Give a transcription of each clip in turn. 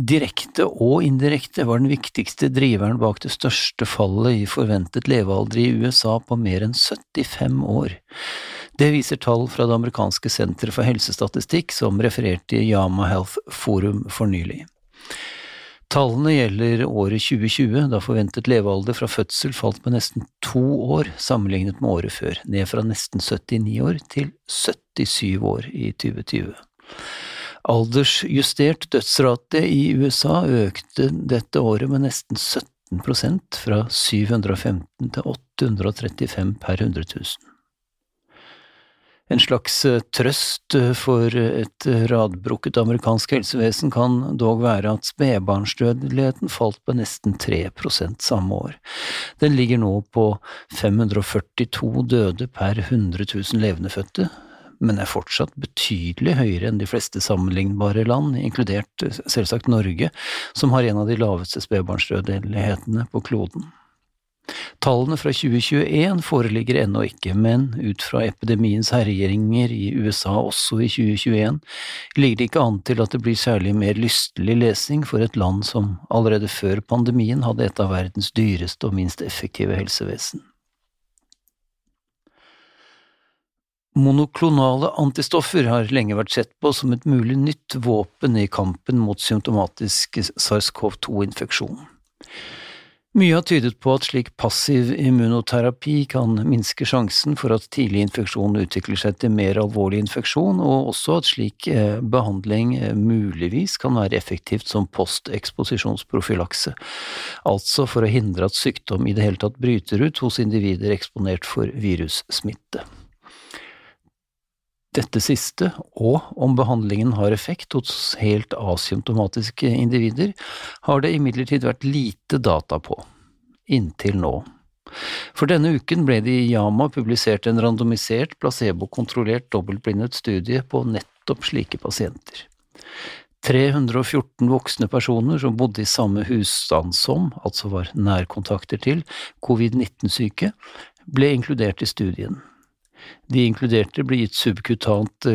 direkte og indirekte, var den viktigste driveren bak det største fallet i forventet levealder i USA på mer enn 75 år. Det viser tall fra det amerikanske senteret for helsestatistikk, som refererte i Yama Health Forum for nylig. Tallene gjelder året 2020, da forventet levealder fra fødsel falt med nesten to år sammenlignet med året før, ned fra nesten 79 år til 77 år i 2020. Aldersjustert dødsrate i USA økte dette året med nesten 17% fra 715 til 835 per 100 000. En slags eh, trøst eh, for et radbrukket amerikansk helsevesen kan dog være at spedbarnsdødeligheten falt på nesten 3% samme år. Den ligger nå på 542 døde per 100 000 levendefødte, men er fortsatt betydelig høyere enn de fleste sammenlignbare land, inkludert eh, selvsagt Norge, som har en av de laveste spedbarnsdødelighetene på kloden. Tallene fra 2021 foreligger ennå ikke, men ut fra epidemiens herjinger i USA også i 2021, ligger det ikke an til at det blir særlig mer lystelig lesing for et land som allerede før pandemien hadde et av verdens dyreste og minst effektive helsevesen. Monoklonale antistoffer har lenge vært sett på som et mulig nytt våpen i kampen mot symptomatisk SARS-CoV-2-infeksjon. Mye har tydet på at slik passiv immunoterapi kan minske sjansen for at tidlig infeksjon utvikler seg til mer alvorlig infeksjon, og også at slik eh, behandling eh, muligvis kan være effektivt som posteksposisjonsprofylakse, altså for å hindre at sykdom i det hele tatt bryter ut hos individer eksponert for virussmitte. Dette siste, og om behandlingen har effekt hos helt asymptomatiske individer, har det imidlertid vært lite data på, inntil nå. For denne uken ble det i Yama publisert en randomisert, placebokontrollert dobbeltblindet studie på nettopp slike pasienter. 314 voksne personer som bodde i samme husstand som, altså var nærkontakter til, covid-19-syke, ble inkludert i studien. De inkluderte ble gitt subkutant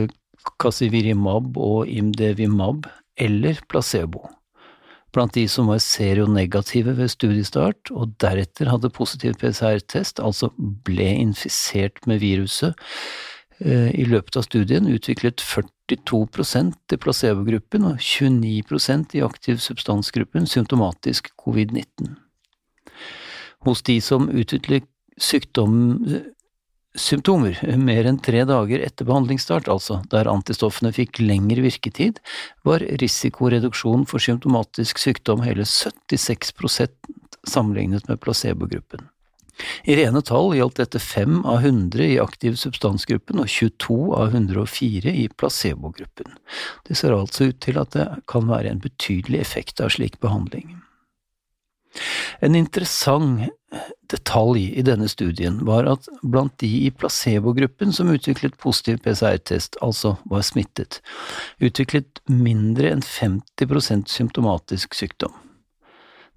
Casivirimab eh, og Imdevimab eller placebo. Blant de som var seronegative ved studiestart og deretter hadde positiv PCR-test, altså ble infisert med viruset, eh, i løpet av studien utviklet 42% i placebogruppen og 29% i aktiv substansgruppen symptomatisk covid-19. Hos de som utviklet sykdom symptomer mer enn tre dager etter behandlingsstart, altså der antistoffene fikk lengre virketid, var risikoreduksjonen for symptomatisk sykdom hele 76% sammenlignet med placebogruppen. I rene tall gjaldt dette 5 av 100 i aktiv substansgruppen og 22 av 104 i placebogruppen. Det ser altså ut til at det kan være en betydelig effekt av slik behandling. En interessant detalj i denne studien var at blant de i placebogruppen som utviklet positiv PCR-test, altså var smittet, utviklet mindre enn 50% symptomatisk sykdom.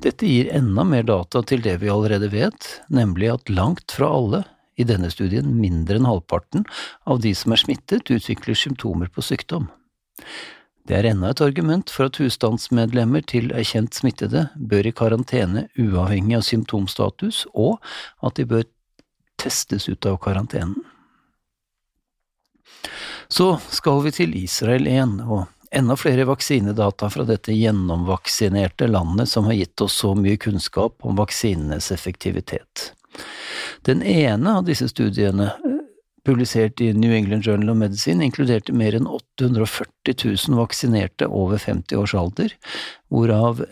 Dette gir enda mer data til det vi allerede vet, nemlig at langt fra alle, i denne studien mindre enn halvparten, av de som er smittet, utvikler symptomer på sykdom. Det er enda et argument for at husstandsmedlemmer til erkjent smittede bør i karantene uavhengig av symptomstatus, og at de bør testes ut av karantenen. Så skal vi til Israel igjen, og enda flere vaksinedata fra dette gjennomvaksinerte landet som har gitt oss så mye kunnskap om vaksinenes effektivitet. Den ene av disse studiene publisert i New England Journal of Medicine, inkluderte mer enn 840 000 vaksinerte over 50 års alder, hvorav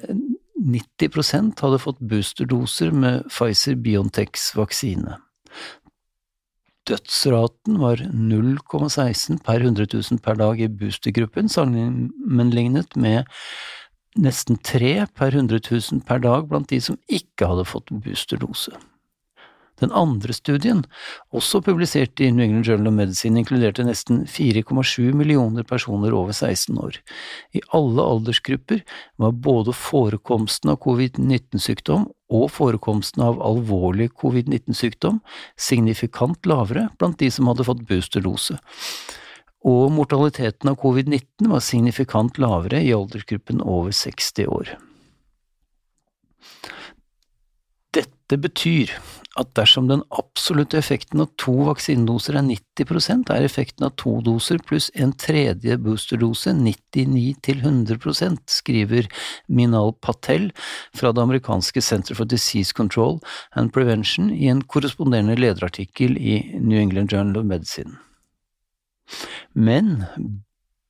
90% hadde fått boosterdoser med Pfizer-Biontechs vaksine. Dødsraten var 0,16 per 100 000 per dag i boostergruppen, sammenlignet med nesten 3 per 100 000 per dag blant de som ikke hadde fått boosterdose. Den andre studien, også publisert i New England Journal of Medicine, inkluderte nesten 4,7 millioner personer over 16 år. I alle aldersgrupper var både forekomsten av covid-19-sykdom og forekomsten av alvorlig covid-19-sykdom signifikant lavere blant de som hadde fått boosterdose. Og mortaliteten av covid-19 var signifikant lavere i aldersgruppen over 60 år. Dette betyr at dersom den absolutte effekten av to vaksinedoser er 90% er effekten av to doser pluss en tredje boosterdose 99–100% skriver Minal Patel fra det amerikanske Center for Disease Control and Prevention i en korresponderende lederartikkel i New England Journal of Medicine. Men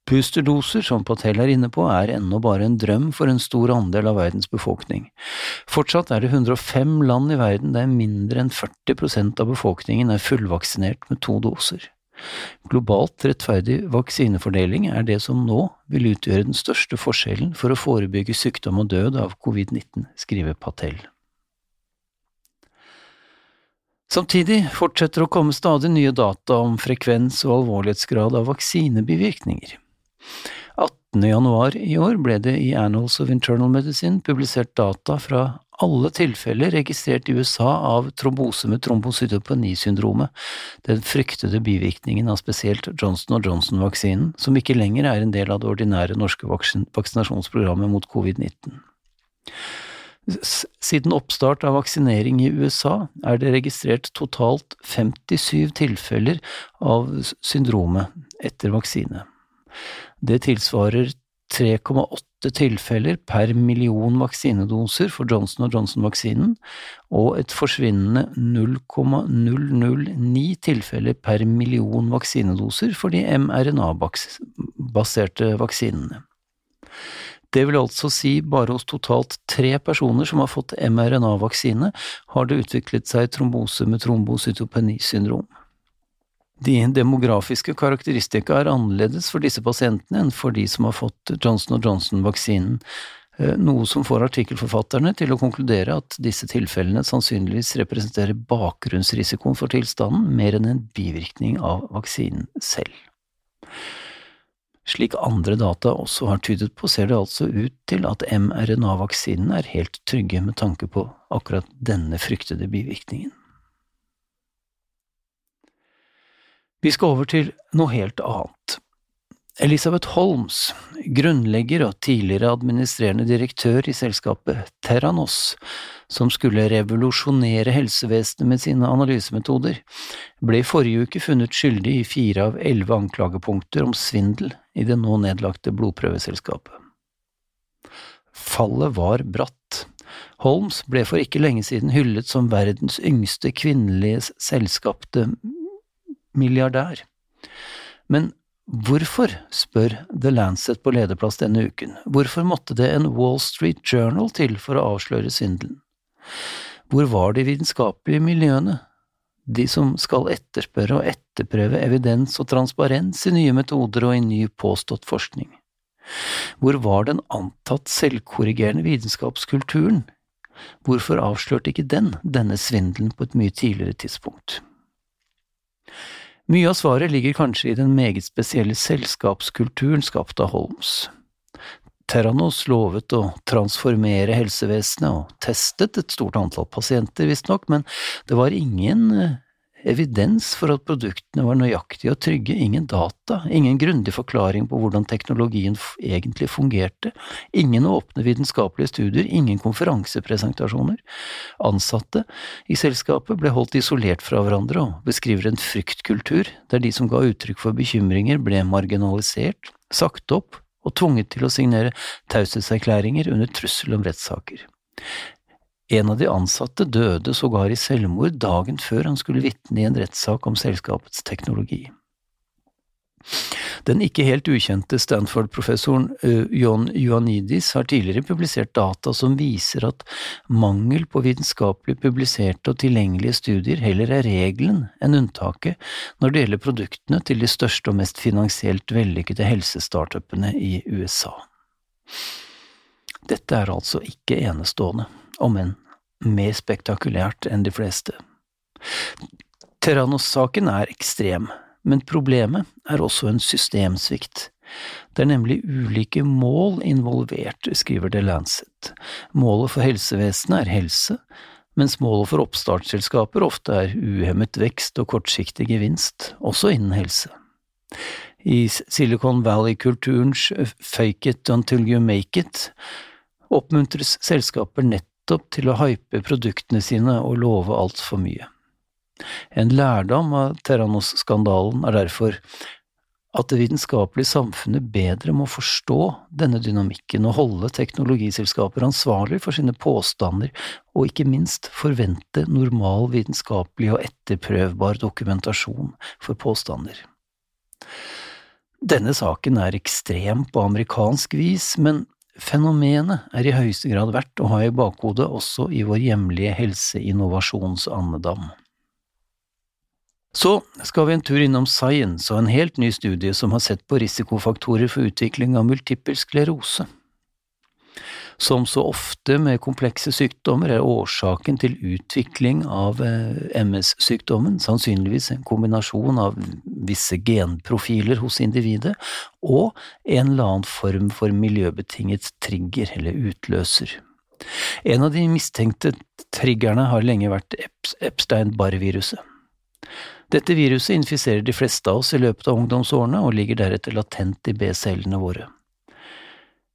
Boosterdoser, som Patel er inne på, er ennå bare en drøm for en stor andel av verdens befolkning. Fortsatt er det 105 land i verden der mindre enn 40% av befolkningen er fullvaksinert med to doser. Globalt rettferdig vaksinefordeling er det som nå vil utgjøre den største forskjellen for å forebygge sykdom og død av covid-19, skriver Patel. Samtidig fortsetter å komme stadig nye data om frekvens og alvorlighetsgrad av vaksinebivirkninger. 18. januar i år ble det i Annals of Internal Medicine publisert data fra alle tilfeller registrert i USA av trombose med trombocytopenisyndromet, den fryktede bivirkningen av spesielt Johnson Johnson-vaksinen, som ikke lenger er en del av det ordinære norske vaksinasjonsprogrammet mot covid-19. Siden oppstart av vaksinering i USA er det registrert totalt 57 tilfeller av syndromet etter vaksine. Det tilsvarer 3,8 tilfeller per million vaksinedoser for Johnson Johnson-vaksinen, og et forsvinnende 0,009 tilfeller per million vaksinedoser for de mRNA-baserte vaksinene. Det vil altså si bare hos totalt tre personer som har fått mRNA-vaksine, har det utviklet seg trombose med trombocytopenisyndrom. De demografiske karakteristika er annerledes for disse pasientene enn for de som har fått Johnson Johnson-vaksinen, eh, noe som får artikkelforfatterne til å konkludere at disse tilfellene sannsynligvis representerer bakgrunnsrisikoen for tilstanden mer enn en bivirkning av vaksinen selv. Slik andre data også har tydet på, ser det altså ut til at mRNA-vaksinene er helt trygge med tanke på akkurat denne fryktede bivirkningen. Vi skal over til noe helt annet. Elisabeth Holmes, grunnlegger og tidligere administrerende direktør i selskapet Terranos, som skulle revolusjonere helsevesenet med sine analysemetoder, ble i forrige uke funnet skyldig i fire av elleve anklagepunkter om svindel i det nå nedlagte blodprøveselskapet. Fallet var bratt. Holmes ble for ikke lenge siden hyllet som verdens yngste kvinnelige selskapte milliardær. Men hvorfor, spør The Lancet på lederplass denne uken, hvorfor måtte det en Wall Street Journal til for å avsløre svindelen? Hvor var de vitenskapelige miljøene, de som skal etterspørre og etterprøve evidens og transparens i nye metoder og i ny påstått forskning? Hvor var den antatt selvkorrigerende vitenskapskulturen? Hvorfor avslørte ikke den denne svindelen på et mye tidligere tidspunkt? Mye av svaret ligger kanskje i den meget spesielle selskapskulturen skapt av Holmes. Terranos lovet å transformere helsevesenet og testet et stort antall pasienter, visstnok, men det var ingen eh, evidens for at produktene var nøyaktige og trygge, ingen data, ingen grundig forklaring på hvordan teknologien egentlig fungerte, ingen åpne vitenskapelige studier, ingen konferansepresentasjoner. Ansatte i selskapet ble holdt isolert fra hverandre og beskriver en fryktkultur der de som ga uttrykk for bekymringer ble marginalisert, sagt opp og tvunget til å signere taushetserklæringer under trussel om rettssaker. En av de ansatte døde sågar i selvmord dagen før han skulle vitne i en rettssak om selskapets teknologi. Den ikke helt ukjente Stanford-professoren John Ioannidis har tidligere publisert data som viser at mangel på vitenskapelig publiserte og tilgjengelige studier heller er regelen enn unntaket når det gjelder produktene til de største og mest finansielt vellykkede helsestartupene i USA. Dette er altså ikke enestående, om enn mer spektakulært enn de fleste. Terranos-saken er ekstrem, men problemet er også en systemsvikt. Det er nemlig ulike mål involvert, skriver The Lancet. Målet for helsevesenet er helse, mens målet for oppstartsselskaper ofte er uhemmet vekst og kortsiktig gevinst, også innen helse. I Silicon Valley-kulturens fake it until you make it oppmuntres selskaper nettopp til å hype produktene sine og love altfor mye. En lærdom av Terranos-skandalen er derfor at det vitenskapelige samfunnet bedre må forstå denne dynamikken og holde teknologiselskaper ansvarlig for sine påstander, og ikke minst forvente normal vitenskapelig og etterprøvbar dokumentasjon for påstander. Denne saken er ekstrem på amerikansk vis, men fenomenet er i høyeste grad verdt å ha i bakhodet også i vår hjemlige helseinnovasjonsandedam. Så skal vi en tur innom Science og en helt ny studie som har sett på risikofaktorer for utvikling av multipel sklerose. Som så ofte med komplekse sykdommer er årsaken til utvikling av eh, MS-sykdommen sannsynligvis en kombinasjon av visse genprofiler hos individet og en eller annen form for miljøbetinget trigger eller utløser. En av de mistenkte triggerne har lenge vært Epstein-Barr-viruset. Dette viruset infiserer de fleste av oss i løpet av ungdomsårene og ligger deretter latent i B-cellene våre.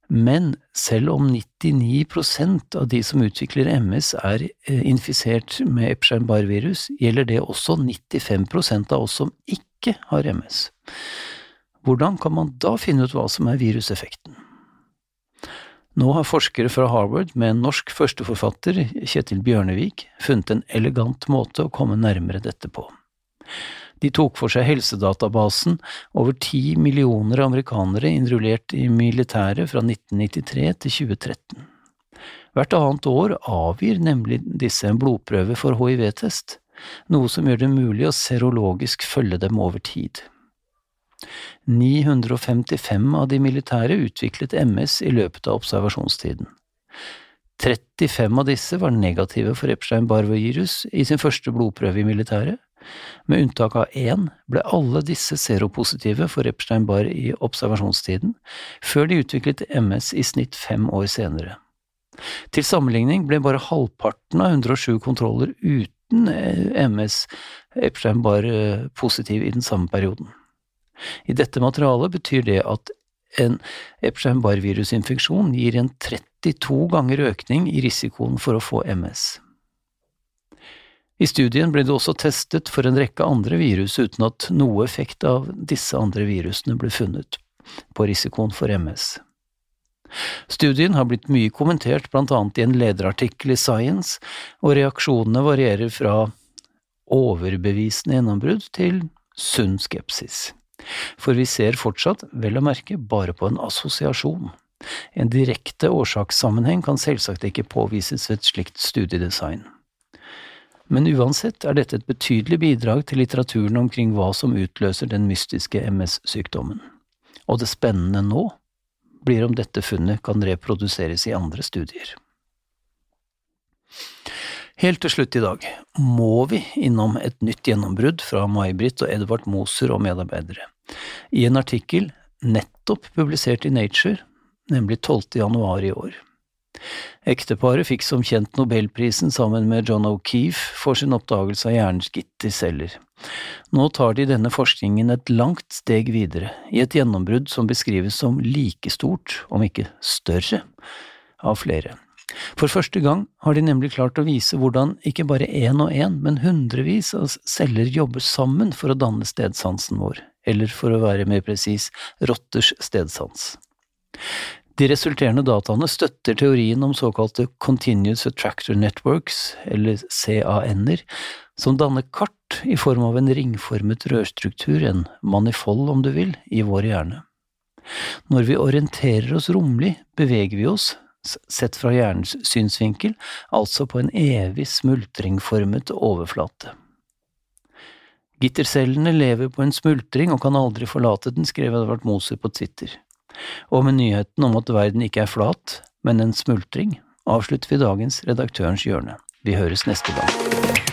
Men selv om 99% av de som utvikler MS er eh, infisert med Epstein-Barr-virus, gjelder det også 95% av oss som ikke har MS. Hvordan kan man da finne ut hva som er viruseffekten? Nå har forskere fra Harvard med en norsk førsteforfatter, Kjetil Bjørnevik, funnet en elegant måte å komme nærmere dette på. De tok for seg helsedatabasen over ti millioner amerikanere innrullert i militæret fra 1993 til 2013. Hvert annet år avgir nemlig disse en blodprøve for hiv-test, noe som gjør det mulig å serologisk følge dem over tid. 955 av de militære utviklet MS i løpet av observasjonstiden. 35 av disse var negative for Epstein-Barr-virus i sin første blodprøve i militæret, med unntak av én ble alle disse seropositive for Epstein-Barr i observasjonstiden, før de utviklet MS i snitt fem år senere. Til sammenligning ble bare halvparten av 107 kontroller uten eh, MS Epstein-Barr eh, positiv i den samme perioden. I dette materialet betyr det at en Epstein-Barr-virusinfeksjon gir en 32 ganger økning i risikoen for å få MS. I studien ble det også testet for en rekke andre virus uten at noe effekt av disse andre virusene ble funnet på risikoen for MS. Studien har blitt mye kommentert blant annet i en lederartikkel i Science, og reaksjonene varierer fra overbevisende gjennombrudd til sunn skepsis. For vi ser fortsatt, vel å merke, bare på en assosiasjon. En direkte årsakssammenheng kan selvsagt ikke påvises ved et slikt studiedesign. Men uansett er dette et betydelig bidrag til litteraturen omkring hva som utløser den mystiske MS-sykdommen. Og det spennende nå blir om dette funnet kan reproduseres i andre studier. Helt til slutt i dag må vi innom et nytt gjennombrudd fra May-Britt og Edvard Moser og medarbeidere. I en artikkel nettopp publisert i Nature, nemlig 12. januar i år. Ekteparet fikk som kjent nobelprisen sammen med John O'Keefe for sin oppdagelse av hjernens gitterceller. Nå tar de denne forskningen et langt steg videre, i et gjennombrudd som beskrives som like stort, om ikke større, av flere. For første gang har de nemlig klart å vise hvordan ikke bare én og én, men hundrevis av celler jobber sammen for å danne stedsansen vår, eller for å være mer presis, rotters stedsans. De resulterende dataene støtter teorien om såkalte Continuous Attractor Networks, eller CAN-er, som danner kart i form av en ringformet rørstruktur, en manifold om du vil, i vår hjerne. Når vi orienterer oss romlig, beveger vi oss, sett fra hjernens synsvinkel, altså på en evig smultringformet overflate. Gittercellene lever på en smultring og kan aldri forlate den, skrev Edvard Moser på Twitter og med nyheten om at verden ikke er flat, men en smultring, avslutter vi dagens Redaktørens hjørne. Vi høres neste gang.